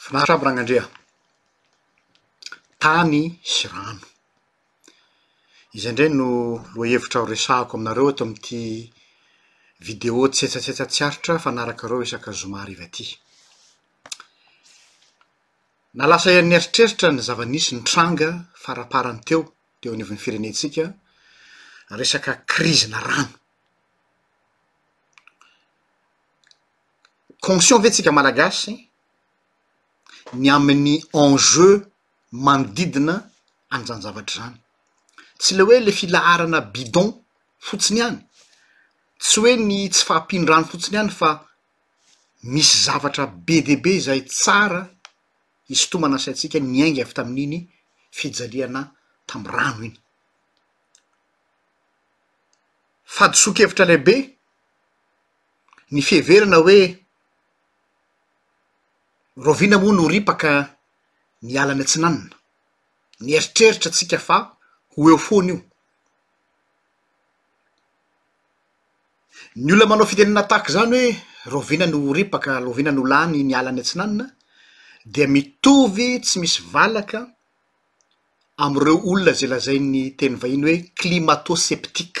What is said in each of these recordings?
Finaritra aby Ragnandria. Tany sy rano. Izay indray no lohahevitra horesahako aminareo eto amin'ity video tsetsatsetsa tsy aritra fanarakareo isaka zoma hariva ity. Nalasa ian'ny eritreritra ny zava-nisy nitranga faraparany teo, teo anivon'ny firenentsika, resaka krizina rano. conscient ve tsika malagasy ny amin'ny enjeu manodidina an'izany zavatra izany, tsy le hoe le filaharana bidon fotsiny ihany, tsy hoe ny tsy fahampian-drano fotsiny ihany fa misy zavatra be dia be izay tsara hisintomana saintsika niainga avy tamin'iny fijaliana tamin'ny rano iny, fahadisoan-kevitra lehibe. ny fiheverana hoe raoviana moa no ripaka ny ala any atsinanana, nieritreritra tsika fa ho eo foana io, ny olona manao fitenenana tahaka izany hoe raoviana no ho ripaka, raoviana no lany ny ala any atsinanana dia mitovy tsy misy valaka amin'ireo olona izay lazain'ny teny vahiny hoe climato-sceptique.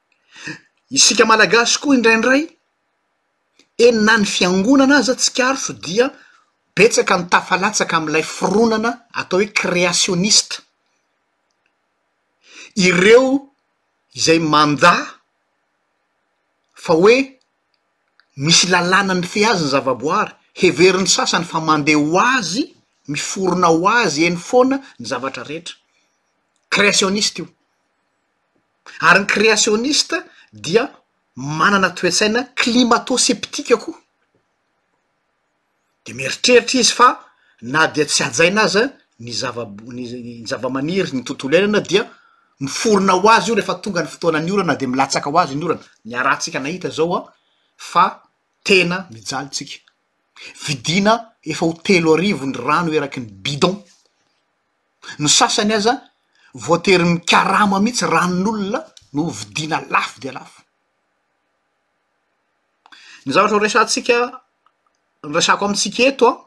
Isika Malagasy koa indraindray, eny na ny fiangonana aza tsikarofo dia betsaka ny tafalatsaka amin'ilay fironana atao hoe créationiste. Ireo izay mandà fa hoe misy lalàna mifehy azy ny zavaboary, heverin'ny sasany fa mandeha ho azy, miforona ho azy eny foana ny zavatra rehetra. Créationiste io. Ary ny créationnistes dia manana toe-tsaina climato-sceptique koa. De mieritreritra izy fa na dia tsy hajaina aza ny zavaboa- ny za- ny zavamaniry ny tontolo iainana dia miforona ho azy io rehefa tonga ny fotoanan'ny orana de milatsaka ho azy ny orana. Ny harahantsika nahita zao an, fa tena mijaly tsika. Vidiana efa ho telo arivo ny rano eraky ny bidon. Ny sasany aza voatery mikarama mihitsy ranon'olona no hovidiana lafo dia lafo. Ny zavatra horesahantsika noresahako amintsika eto an,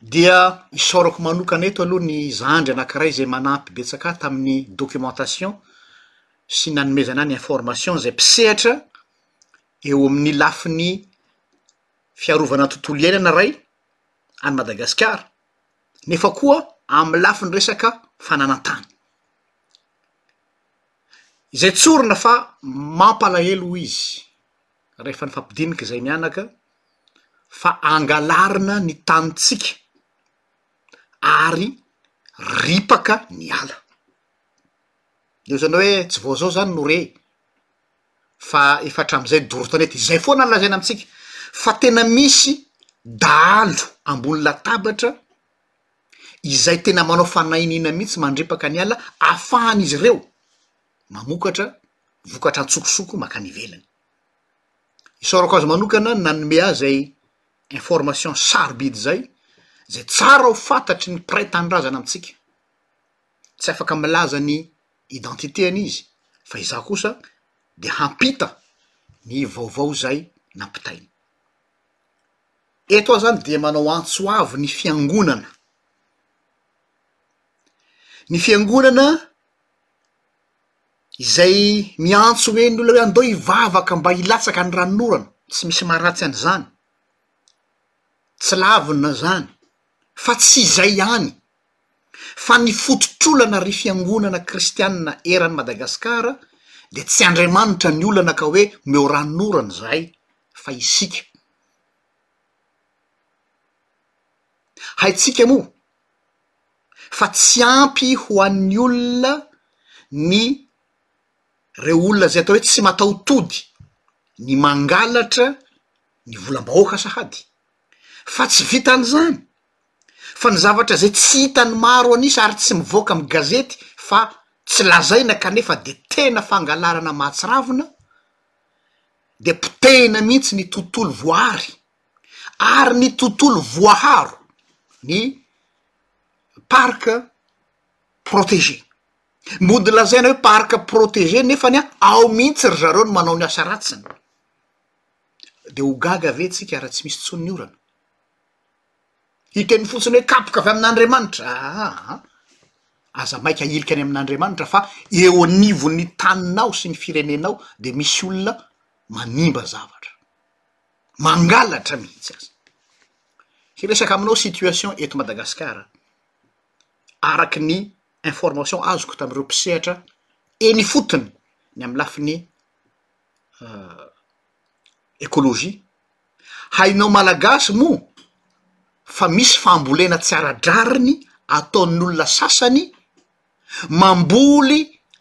dia isaorako manokana eto aloha ny zandry anankiray zay manampy betsaka ahy tamin'ny documentation sy nanomezana ahy ny information zay mpisehatra eo amin'ny lafiny fiarovana ny tontolo iainana ray any Madagasikara, nefa koa amin'ny lafiny resaka fananan-tany, izay tsorina fa mampalahelo hoy izy rehefa nifampidinika izahay mianaka fa angalarina ny tanintsika ary ripaka ny ala, eo zany hoe tsy vao zao zany no re. fa efa hatramin'izay doro tanety, izay foana no lazaina amintsika fa tena misy dahalo ambony latabatra izay tena manao fanahiniana mihitsy mandripaka ny ala ahafahan'izy ireo mamokatra vokatra an-tsokosoko mankany ivelany, isaorako azy manokana nanome ahy izay information sarobidy izay, izay tsara ho fantatry ny mpiray tanindrazana amintsika. tsy afaka milaza ny identité-ny izy fa izaho kosa de hampita ny vaovao zay nampitainy, eto aho zany dia manao antso avo ny fiangonana, ny fiangonana izay miantso hoe ny olona hoe andao hivavaka mba hilatsaka ny ranon'orana, tsy misy maharatsy an'izany, tsy lavina zany fa tsy izay ihany fa ny fototr'olana ry fiangonana kristianina eran'i Madagasikara dia tsy Andriamanitra ny olana ka hoe omeo ranon'orana izahay fa isika. Haintsika moa fa tsy ampy ho an'ny olona ny reo olona izay atao hoe tsy mataho-tody ny mangalatra ny volam-bahoaka sahady fa tsy vitan'izany fa ny zavatra izay tsy hitan'ny maro an'isa ary tsy mivoaka amin'ny gazety fa tsy lazaina kanefa dia tena fangalarana mahatsiravina dia potehina mihitsy ny tontolo voaary ary ny tontolo voaharo ny parc protege mody lazaina hoe parc protege nefa ny a ao mihitsy ry zareo no manao ny asa ratsiny dia ho gaga ve tsika raha tsy misy tsony ny orana Hiteny fotsiny hoe kapoka avy amin'Andriamanitra. Aa! Aza maika hilika any amin'Andriamanitra fa eo anivon'ny taninao sy ny firenenao dia misy olona manimba zavatra, mangalatra mihitsy aza. Hiresaka aminao situation eto Madagasikara araka ny information azoko tamin'ireo mpisehatra eny ifotony ny amin'ny lafiny ecologie Hainao Malagasy moa fa misy fambolena tsy ara-drariny ataon'olona sasany, mamboly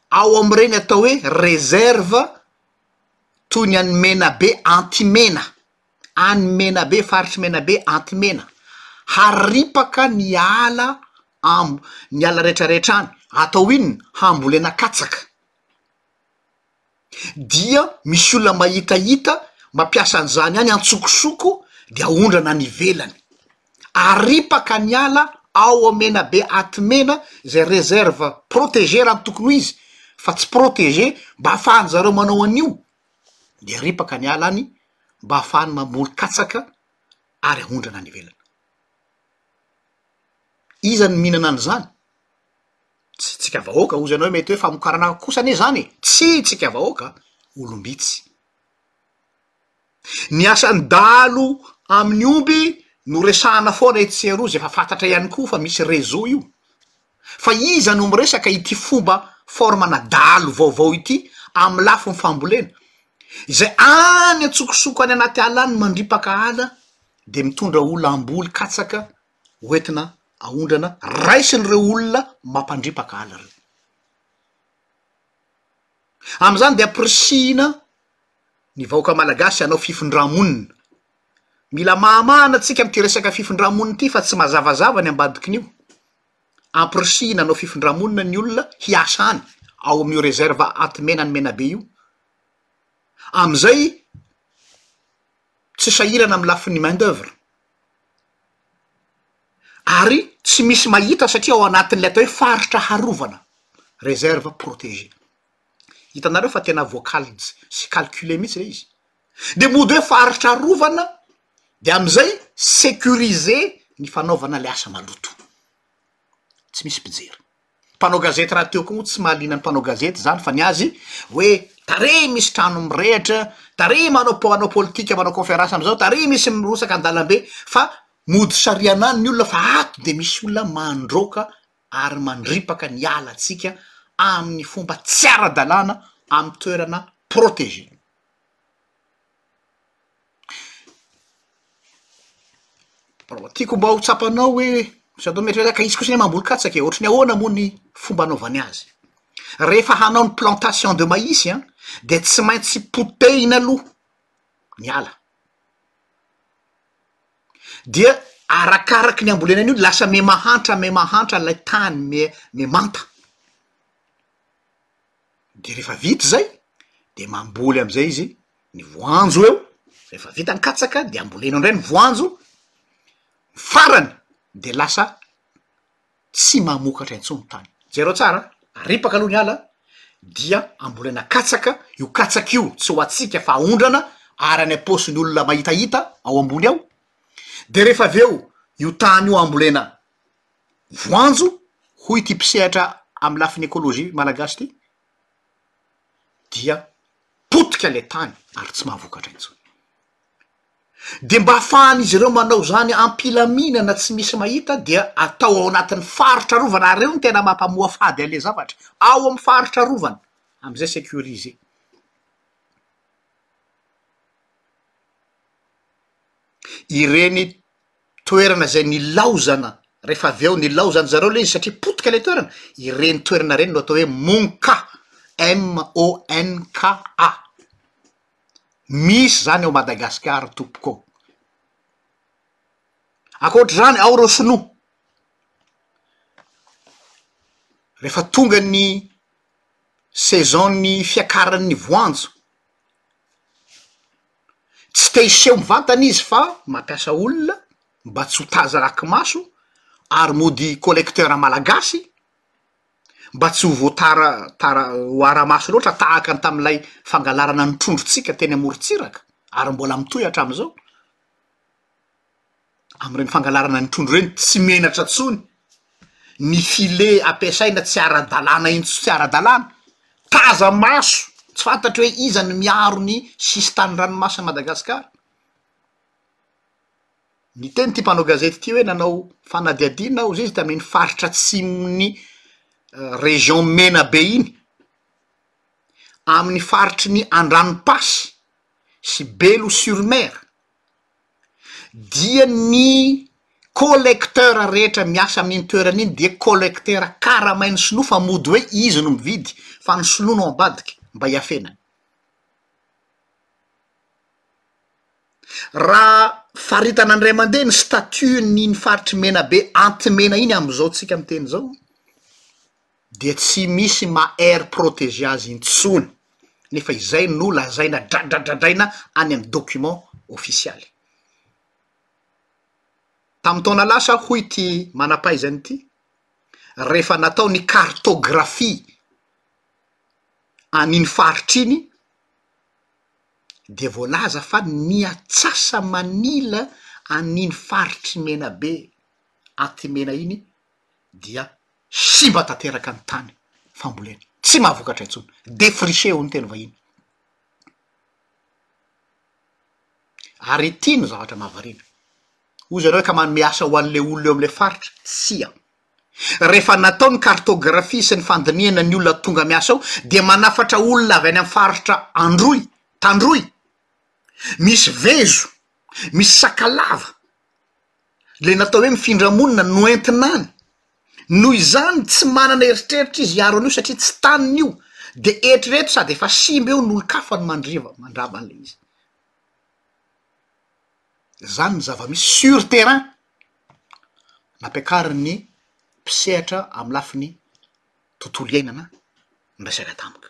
ao amin'ireny atao hoe réserve toy ny an'i Menabe Antimena, any Menabe, faritr'i Menabe Antimena, haripaka ny ala am- ny ala rehetrarehetra any, atao inona, hambolena katsaka. dia misy olona mahitahita mampiasa an'izany ihany antsokosoko de aondrana any ivelany, aripaka ny ala ao amin'ny Menabe Atimena izay réserve protégée raha ny tokony ho izy fa tsy protégée mba ahafahan'ny zareo manao an'io de aripaka ny ala any mba ahafahany mamoly katsaka ary aondrana any ivelany, iza no mihinana an'izany? Tsy tsika vahoaka hozy ianao mety hoe famokarana kosa anie zany e! Tsy tsika vahoaka a! Olom-bitsy. Ny asan'ny dahalo amin'ny omby no resahana foana etsy sy eroa, zay efa fantatra ihany koa fa misy réseau io. Fa iza no miresaka ity fomba forme-na dahalo vaovao ity amin'ny lafiny fambolena, izay any antsokosoko any anaty ala any mandripaka ala dia mitondra olam-boly katsaka hoentina aondrana raisin'ireo olona mampandripaka ala ireo. Amin'izany dia ampirisihina ny vahoaka malagasy hanao fifindrà-monina. Mila mahamahana tsika amin'ity resaka fifindrà-monina ity fa tsy mazavazava ny ambadikin'io. Ampirisihina hanao fifindrà-monina ny olona hiasa any ao amin'io réserve Atimena any Menabe io. Amin'izay tsy sahirana amin'ny lafiny main d'oeuvre. ary tsy misy mahita satria ao anatin'ilay atao hoe faritra harovana, réserve protégée. Hitanareo fa tena voakalintsy sy calculé mihitsy ilay izy. Dia mody hoe faritra arovana dia amin'izay sécurisé ny fanaovana ilay asa maloto. tsy misy mpijery. Mpanao gazety rahateo koa moa tsy mahaliana ny mpanao gazety izany fa ny azy hoe tarehy misy trano mirehatra, tarehy manao mpanao politika manao conférence amin'izao, tarehy misy mirotsaka an-dalambe fa mody sariana any ny olona fa ato dia misy olona mandroaka ary mandripaka ny alantsika amin'ny fomba tsy ara-dalàna amin'ny toerana protégé. Tiako mba ho tsapanao hoe misy atao mieritreritra ka izy kosa anie mamboly katsaka e, ohatry ny ahoana moa ny fomba anaovany azy? Rehefa hanao ny plantation de maïs an, dia tsy maintsy potehina aloha ny ala, dia arakaraky ny hambolena an'io lasa miha-mahantra miha-mahantra ilay tany, miha-miha-manta. de refa vita zay de mamboly am'zay izy ny voanjo eo refa vita ny katsaka de ambolena ndray ny voanjo farany de lasa tsy mamokatra intsony tany jereo tsara a aripaka aloha ny ala dia ambolena katsaka io katsaka io tsy ho antsika fa aondrana ary any am-paosiny olona mahitahita ao ambony ao de refa avy eo io tany io ambolena voanjo hoy ity mpisehatra amin'ny lafiny écologie malagasy ity dia potika ilay tany ary tsy mahavokatra intsony, dia mba hahafahan'izy ireo manao izany am-pilaminana tsy misy mahita dia atao ao anatin'ny faritra arovana ary ireo no tena mampamoafady an'ilay zavatra, ao amin'ny faritra arovana amin'izay sécurisé. Ireny toerana izay nilaozana rehefa avy eo nilaozan-dry zareo ilay izy satria potika ilay toerana, ireny toerana ireny no atao hoe monka, MONKA. Misy izany ao Madagasikara tompoko ô! Ankoatra izany ao ireo sinoa, rehefa tonga ny saison-n'ny fiakaran'ny voanjo, Tsy te hiseho mivantana izy fa mampiasa olona mba tsy ho tazana aki-maso ary mody collecteur malagasy mba tsy ho voatara- tara- ho ara-maso loatra tahaka ny tamin'ilay fangalarana ny trondrontsika teny amorontsiraka ary mbola mitohy hatramin'izao. amin'ireny fangalarana ny trondro ireny tsy menatra intsony, ny filet ampiasaina tsy ara-dalàna intsony, tsy ara-dalàna, taza-maso, tsy fantatro hoe iza no miaro ny sisin-tanin-dranomasin'i Madagasikara. Niteny ity mpanao gazety ity hoe nanao fanadihadiana aho hozy izy tamin'iny faritra atsimon'ny région Menabe iny, amin'ny faritry ny Andranom-pasy sy Belo sur mer, dia ny collecteur rehetra miasa amin'iny toerana iny dia collecteur karamain'ny sinoa fa mody hoe izy no mividy fa ny sinoa no ambadika mba hiafenany raha faritana indray mandeha ny statut-n'iny faritry Menabe Antimena iny am'izao tsika miteny izao dia tsy misy mahery proteger azy intsony, nefa izay no lazaina dradradradraina any amin'ny document ofisialy. Tamin'ny taona lasa aho hoy ity manam-pahaizana ity, rehefa natao ny cartographie an'iny faritra iny dia voalaza fa niantsasamanila an'iny faritry Menabe, Atimena iny dia simba tanteraka ny tany fambolena, tsy mahavokatra intsony, défricher hoy ny teny vahiny. Ary ity no zavatra mahavariana, hoy izy ireo ka manome asa ho an'ilay olona eo amin'ilay faritra, tsia, rehefa natao ny cartographie sy ny fandinihana ny olona tonga miasa ao dia manafatra olona avy any amin'ny faritra Androy, Tandroy, misy vezo, misy sakalava, ilay natao hoe mifindra monina no entina any, noho izany tsy manana eritreritra izy hiaro an'io satria tsy taniny io, dia eritrereto sady efa simba eo ny olon-kafa no mandreva mandrava an'ilay izy, izany ny zava-misy sur terrain nampiakarin'ny mpisehatra amin'ny lafiny tontolo iainana niresaka tamiko.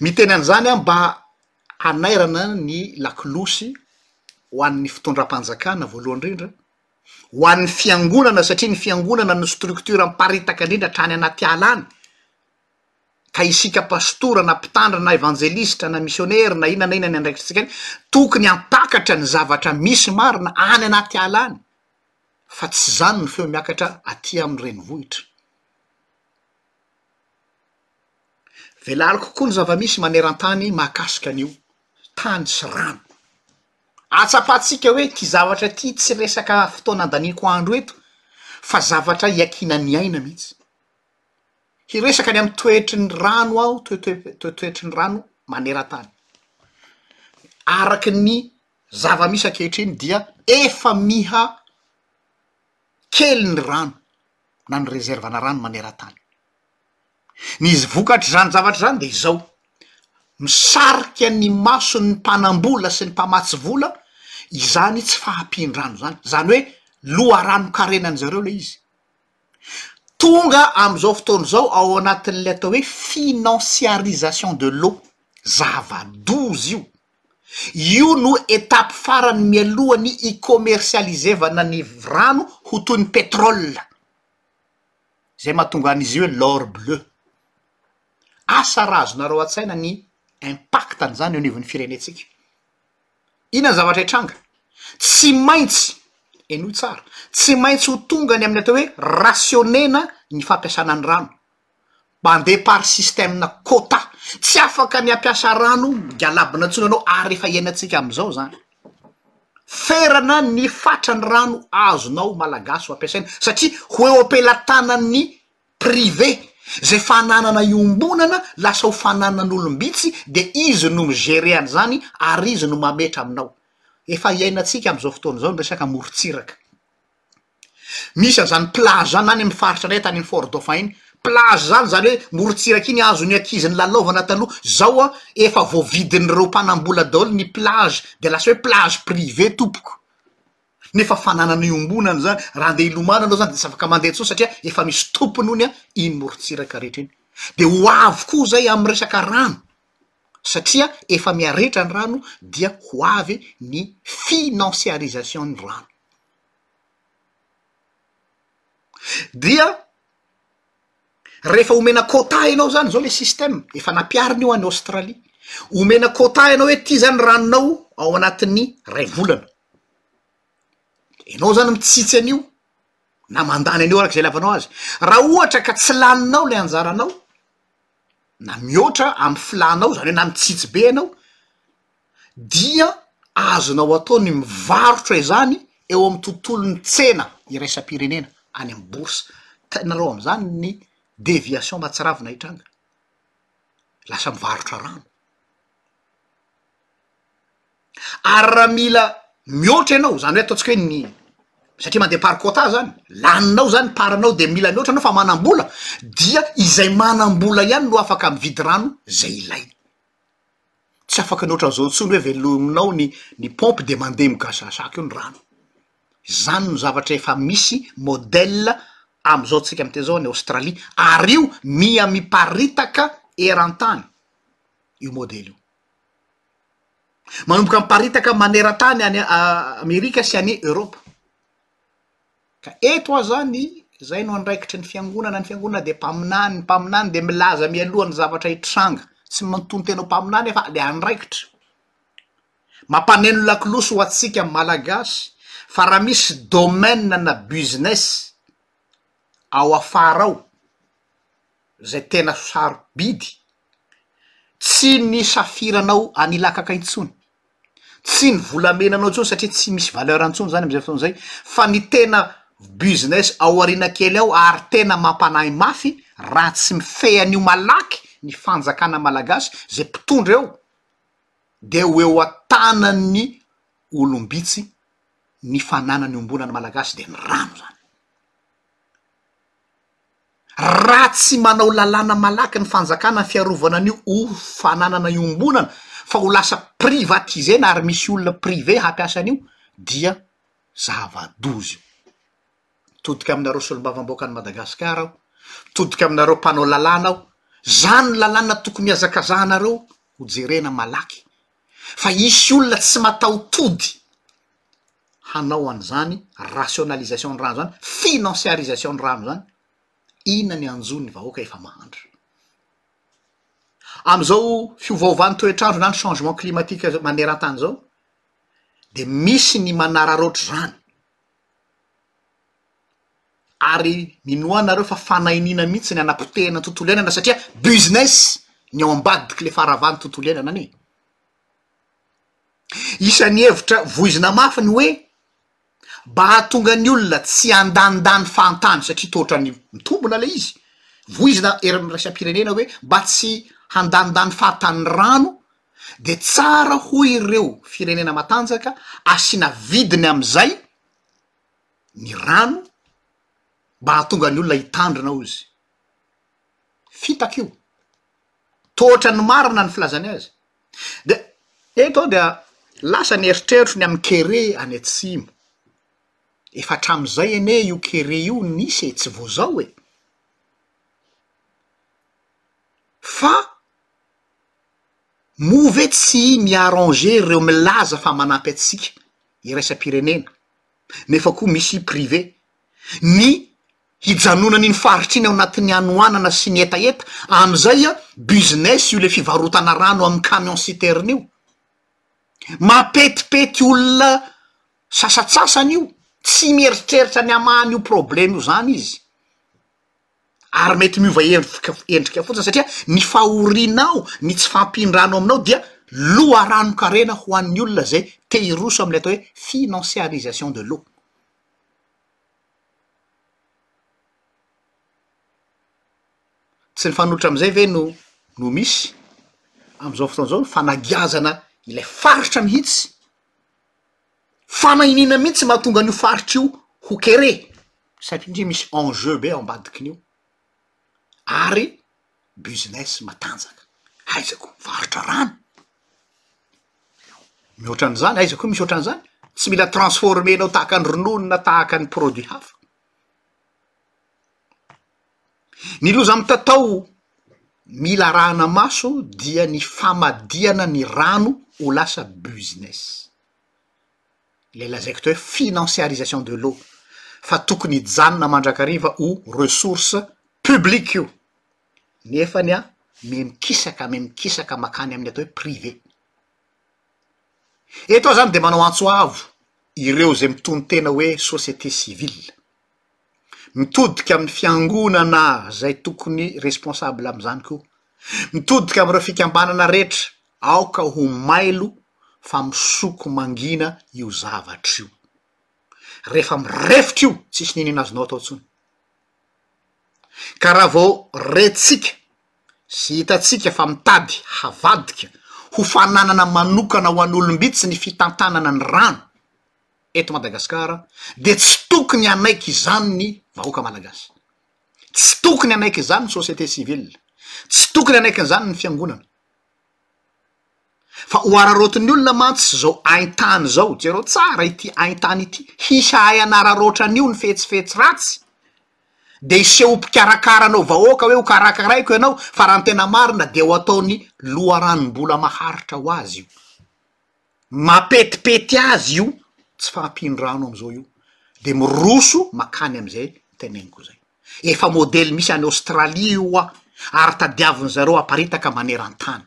Miteny an'izany aho mba hanairana ny lakolosy ho an'ny fitondram-panjakana voalohany indrindra, ho an'ny fiangonana satria ny fiangonana no structure miparitaka indrindra hatrany anaty ala any, ka isika pastora na mpitandrina na evanjelisitra na misionera na inona na inona ny andraikitrantsika any, tokony hampakatra ny zavatra misy marina any anaty ala any fa tsy izany ny feo miakatra aty amin'ny renivohitra. Velaliko kokoa ny zava-misy maneran-tany mahakasika an'io tany sy rano. Ahatsapantsika hoe ity zavatra ity tsy resaka fotoana andaniako andro eto fa zavatra iankinan'ny aina mihitsy. Hiresaka ny amin'ny toetry ny rano aho, toetoe- toetoetry ny rano maneran-tany. Araky ny zava-misy ankehitriny dia efa miha kely ny rano na ny rezervana rano maneran-tany. Ny vokatr'izany zavatra izany dia izao, misarika ny mason'ny mpanam-bola sy ny mpamatsy vola izany tsy fahampian-drano izany, izany hoe loharanon-karenan'ny zareo ilay izy. Tonga amin'izao fotoana izao ao anatin'ilay atao hoe financiarisation de l'eau, zava-doza io. Io no étape farany mialohan'ny hi-commercialisevana ny rano ho toy ny pétrole. izay mahatonga an'izy io hoe l'or bleu. Asa raha azonareo an-tsaina ny impact-n'izany eo anivon'ny firenentsika. Inona ny zavatra hitranga? Tsy maintsy, henoy tsara, tsy maintsy ho tonga ny amin'ny atao hoe rationner-na ny fampiasana ny rano. Bandé par système na quota, tsy afaka ny hampiasa rano galabo nantsoina anao ary efa iainantsika amin'izao izany. Ferana ny fatran'ny rano azonao malagasy ho ampiasaina satria ho eo am-pelatanan'ny privé izay fananana iombonana lasa ho fananan'olom-bitsy dia izy no mi-gerer an'izany ary izy no mametra aminao. Efa iainantsika amin'izao fotoana izao ny resaka morontsiraka. Misy an'izany plage izany na any amin'ny faritra indray tany amin'ny Fort Dauphin iny, plage izany, izany hoe morontsiraka iny azon'ny ankizy nilalaovana taloha, izao an efa voavidin'ireo mpanam-bola daholo ny plage dia lasa hoe plage privé tompoko, nefa fananana iombonana izany, raha handeha hilomano ianao izany dia tsy afaka mandeha intsony satria efa misy tompony hono an iny morontsiraka rehetra iny, dia ho avy koa izay amin'ny resaka rano satria efa miha rehetra ny rano dia ho avy ny financiarisation-n'ny rano. dia rehefa omena quota ianao zany zao le système efa nampiharina io any Australie, omena quota ianao hoe ty zany ranonao ao anatin'ny ray volana, ianao zany mitsitsy an'io na mandany an'io arak'izay ilavanao azy, raha ohatra ka tsy laninao le anjaranao na mihoatra amin'ny filànao zany hoe na mitsitsy be ianao. dia azonao atao ny mivarotra izany eo amin'ny tontolon'ny tsena iraisam-pirenena any amin'ny bourse, hitanareo am'zany ny déviation mahatsiravina hitranga, lasa mivarotra rano, ary raha mila mihoatra ianao zany hoe ataontsika hoe ny satria mandeha par quota zany, laninao zany part anao de mila mihoatra anao fa manam-bola dia izay manam-bola ihany no afaka mividy rano zay ilainy. Tsy afaka ny ohatran'izao intsony hoe velominao ny ny paompy de mandeha migasazaka eo ny rano, zany no zavatra efa misy modèle am'zao tsika miteny zao any Australie, ary io miha miparitaka eran-tany io modely io, manomboka miparitaka maneran-tany any Amerika sy any Europe. Ka eto aza ny izay no andraikitry ny fiangonana, ny fiangonana dia mpaminany, ny mpaminany dia milaza mialoha ny zavatra hitranga, tsy manontolo-tena ho mpaminany aho fa le andraikitra. Mampaneno lakolosy ho antsika Malagasy fa raha misy domaine na business ao afara ao izay tena sarobidy Tsy ny safiranao any Ilakaka intsony, tsy ny volamenanao intsony satria tsy misy valeur intsony zany amin'izay fotoana izay fa ny tena business ao aoriana kely ao ary tena mampanahy mafy raha tsy mifehy an'io malaky ny fanjakana malagasy izay mpitondra eo dia ho eo an-tanan'ny olom-bitsy ny fananany ombonan'ny malagasy dia ny rano zany. Raha tsy manao lalàna malaky ny fanjakana fiarovana an'io ho fananana iombonana fa ho lasa privatiser-na ary misy olona privé hampiasa an'io dia zava-doza io. Mitodika aminareo solombavambahoakan'i Madagasikara aho, mitodika aminareo mpanao lalàna aho, zany no lalàna tokony hiazakazahanareo ho jerena malaky fa hisy olona tsy mataho-tody, hanao an'izany rationalisation-n'ny rano izany, financiarisation-n'ny rano izany, inona ny hanjo ny vahoaka efa mahantra? Amin'izao fiovaovan'ny toetr'andro na ny changement climatique maneran-tany izao dia misy ny manararaotra izany, ary minoa nareo fa fanahiniana mihitsy ny hanapotehina ny tontolo iainana satria business ny ao ambadik'ilay faharavan'ny tontolo iainana anie. Isan'ny hevitra voizina mafy ny hoe mba hahatonga ny olona tsy handanindany fahantany satria toa ohatran'ny mitombina ilay izy, voizina ery amin'ny iraisam-pirenena hoe mba tsy handanindany fahatany ny rano dia tsara hoy ireo firenena matanjaka asiana vidiny amin'izay ny rano mba hahatonga ny olona hitandrina hozy. Fitaka io. tohotra ny marina ny filazany azy dia eto aho dia lasa ny eritreritro ny amin'ny kere any atsimo efa hatramin'izay anie io kere io nisy e tsy vao zao e fa moa ve tsy mi-arranger ireo milaza fa manampy antsika iraisam-pirenena nefa koa misy prive ny hijanonany iny faritra iny ao anatin'ny hanoanana sy ny hetaheta, amin'izay business io le fivarotana rano amin'ny camion citerne io, mampetipety olona sasatsasany io, tsy mieritreritra ny hamaha an'io probleme io zany izy ary mety miova hevitra endrika fotsiny satria ny fahorianao ny tsy fahampian-drano aminao dia loharanon-karena ho an'ny olona izay te hiroso amin'ny atao hoe financiarisation de l'eau. Tsy ny fanoitra amin'izay ve no no misy amin'izao fotoana izao ny fanagiazana ilay faritra mihitsy? Fanahiniana mihitsy no mahatonga an'io faritra io ho kere satria misy enjeu be ao ambadikin'io ary business matanjaka, aiza koa mivarotra rano, mihoatra an'izany, aiza koa misy hoatra an'izany, tsy mila transformer-nao tahaka ny ronono na tahaka ny produit hafa, ny loza mitatao mila arahana maso dia ny famadihana ny rano ho lasa business. ilay lazaiko teo hoe financiarisation de l'eau fa tokony hijanona mandrakariva ho ressource publique io nefany an mihmikisaka mihmikisaka makany amin'ny atao hoe privé eto aho zany dia manao antso avo ireo izay mitonon-tena hoe société civile mitodika amin'ny fiangonana zay tokony responsable am'zany ko, mitodika am'reo fikambanana rehetra, aoka ho mailo fa misoko mangina io zavatra io, rehefa mirefotra io tsisy n'ino n'ino azonao atao tsony, ka raha vao retsika sy hitatsika fa mitady havadika ho fananana manokana ho an'olom-bitsy ny fitantanana ny rano eto Madagasikara dia tsy tokony hanaiky izany ny vahoaka malagasy. Tsy tokony hanaiky izany ny société civile. Tsy tokony hanaiky an'izany ny fiangonana. Fa ho araraotin'ny olona mantsy izao haintany izao, jereo tsara ity haintany ity, hisy hahay hanararaotra an'io ny fetsifetsy ratsy, dia hiseho ho mpikarakara anao vahoaka hoe hokarakaraiko ianao fa raha ny tena marina dia ho ataony loharanom-bola maharitra ho azy io. mapetipety azy io tsy fahampian-drano am'zao io de miroso makany am'zay teneniko zay, efa modely misy any Australie io hoa ary tadiavin-dry zareo haparitaka maneran-tany,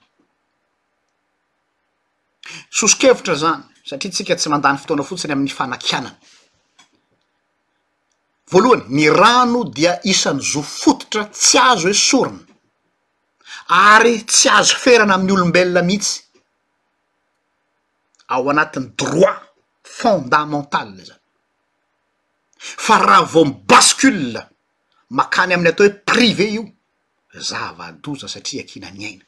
soso-kevitra zany satria tsika tsy mandany fotoana fotsiny amin'ny fanakianana, voalohany ny rano dia isan'ny zo fototra tsy azo esorina ary tsy azo ferana amin'ny olombelona mihitsy ao anatin'ny droit fondamental izany fa raha vao mi-bascule makany amin'ny atao hoe privé io zava-doza satria iankiana ny aina,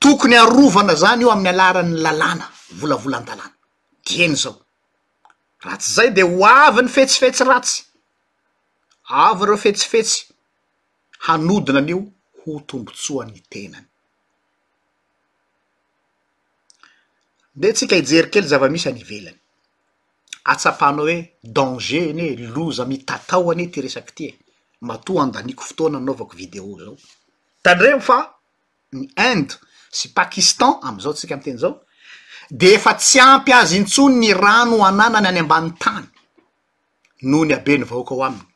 tokony harovana izany io amin'ny alalan'ny lalàna, volavolan-dalàna, dieny izao, raha tsy izay dia ho avy ny fetsifetsy ratsy, avy ireo fetsifetsy hanodina an'io ho tombontsoan'ny tenany. Ndeha tsika hijery kely zava-misy any ivelany, ahatsapanao hoe danger anie e, loza mitatao anie ity resaka ity e, matoa andaniako fotoana anaovako video izao, tandremo fa ny Inde sy Pakistan amin'izao tsika miteny izao de efa tsy ampy azy intsony ny rano ananany any ambany tany noho ny haben'ny vahoaka ao aminy,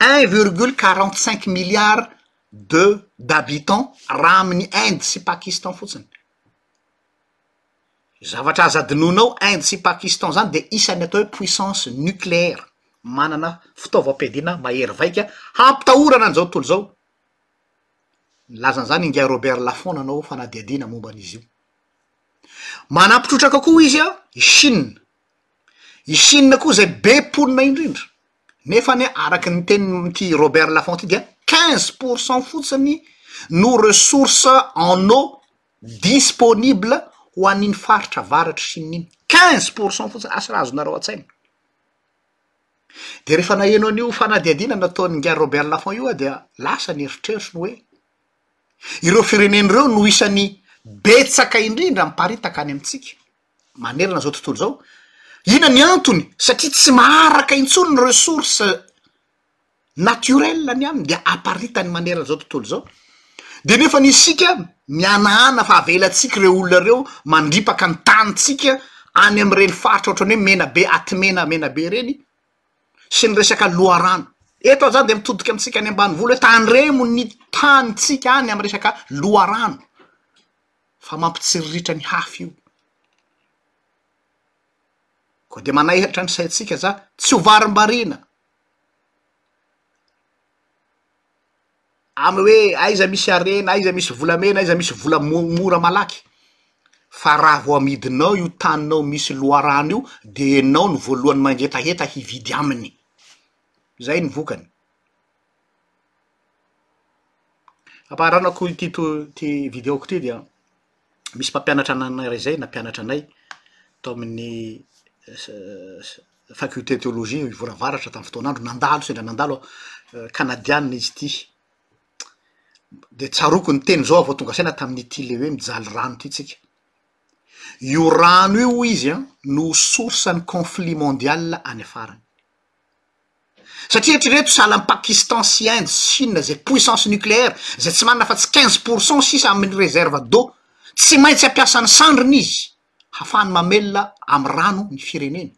un virgule quarante cinq milliards de d'habitants raha amin'ny Inde sy Pakistan fotsiny, io zavatra aza adinoina ao Inde sy Pakistan zany dia isan'ny atao hoe puissance nucléaire, manana fitaovam-piadiana mahery vaika hampitahorana an'izao tontolo izao, nilaza an'izany ingahy Robert Laffont nanao fanadihadiana momba an'izy io, manampitrotraka koa izy an i Chine, i Chine koa izay be mponina indrindra. nefa anie araky ny tenin'ity Robert Lafonty dia quinze pour cent fotsiny no ressource en eau disponible ho an'iny faritra avaratr'i Sina iny, quinze pour cent fotsiny, asa raha azonareo an-tsaina? dia rehefa naheno an'io fanadihadiana nataon'ingahy Robert Lafonty io aho dia lasa ny eritreritro ny hoe ireo firenena ireo no isan'ny betsaka indrindra miparitaka any amintsika. manerana izao tontolo izao. Inona ny antony? Satria tsy maharaka intsony ny ressources naturelles ny aminy dia aparitany manerana izao tontolo izao. Dia nefa isika mihanahana fa avelatsika ireo olona ireo mandripaka ny tanintsika any amin'ireny faritra ohatran'ny hoe Menabe, Atimena, Menabe ireny sy ny resaka loharano. Eto aho izany dia mitodika amintsika any ambanivolo hoe tandremo ny tanintsika any amin'ny resaka loharano. fa mampitsiriritra ny hafa io. Koa dia manaihatra ny saintsika za, tsy ho varimbariana amin'ny hoe aiza misy harena, aiza misy volamena, aiza misy vola mo- mora malaky, fa raha vao amidinao io taninao misy loharano io dia ianao no voalohany mangetaheta hividy aminy. Zay ny vokany. Ampiharanako ity ity videoko ity dia misy mpampianatra anay izay nampianatra anay tao amin'ny faculté théologie Ivory avaratra tamin'ny fotoana andro, nandalo sendra nandalo aho, kanadianina izy ity, dia tsaroako ny teny zao vao tonga saina tamin'ity le hoe mijaly rano ity tsika, io rano io hoy izy an no source ny conflit mondial any afarany. satria eritrereto sahala an'i Pakistan sy Inde sy Chine izay puissance nucléaire izay tsy manana afa-tsy quinze pour cent sisa amin'ny réserve d'eau, tsy maintsy hampiasa ny sandriny izy hahafahany mamelona amin'ny rano ny fireneny.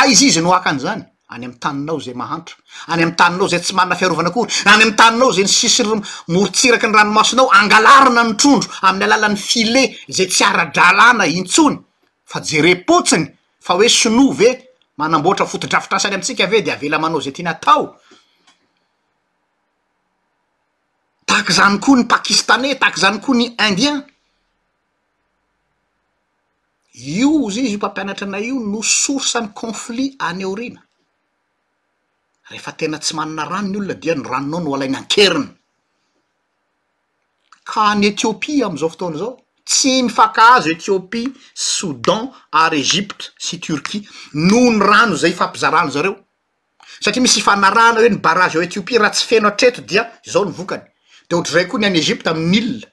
Aiza izy no haka an'izany? Any amin'ny taninao izay mahantra, any amin'ny taninao izay tsy manana fiarovana akory, any amin'ny taninao izay ny sisin'ny morontsiraky ny ranomasinao angalarina ny trondro amin'ny alalan'ny filet izay tsy ara-dralàna intsony fa jerem-potsiny Fa hoe sinoa ve manamboatra fotodrafitrasa any amintsika ve dia avela manao izay tiany atao? Tahaka izany koa ny Pakistaney, tahaka izany koa ny Indien. Io hozy izy io mpampianatra anay io no source ny conflit any aoriana. Rehefa tena tsy manana rano ny olona dia ny ranonao no alainy an-keriny. ka any Ethiopie amin'izao fotoana izao, tsy mifankahazo Ethiopie, Soudan ary Egypte sy Turquie noho ny rano izay ifampizarana zareo satria misy ifanarahana hoe ny barrage ao Ethiopie raha tsy feno hatreto dia izao ny vokany, dia ohatr'izay koa ny any Egypte amin'ny Nil,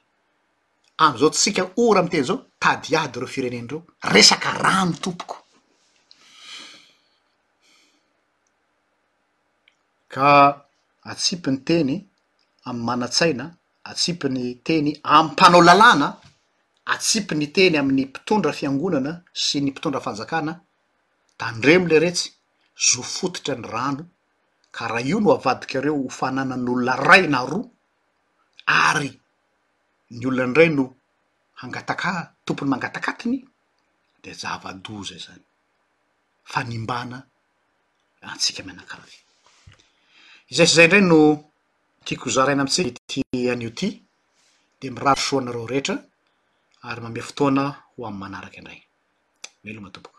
amin'izao tsika ora miteny izao tady ady ireo firenena ireo, resaka rano tompoko. Ka atsipy ny teny. amin'ny manan-tsaina, atsipy ny teny amin'ny mpanao lalàna, atsipy ny teny amin'ny mpitondra fiangonana sy ny mpitondra fanjakana, tandremo leretsy, zo fototra ny rano, ka raha io no avadikareo ho fananan'olona ray na roa, ary ny olona indray no hangataka tompony mangatak'atiny, dia zava-doza izany, fanimbana antsika mianakavy. Izay sy izay indray no tiako hozaraina amintsika ity anio ity, dia mirary soa anareo rehetra ary manome fotoana ho amin'ny manaraka indray. Veloma tompoko.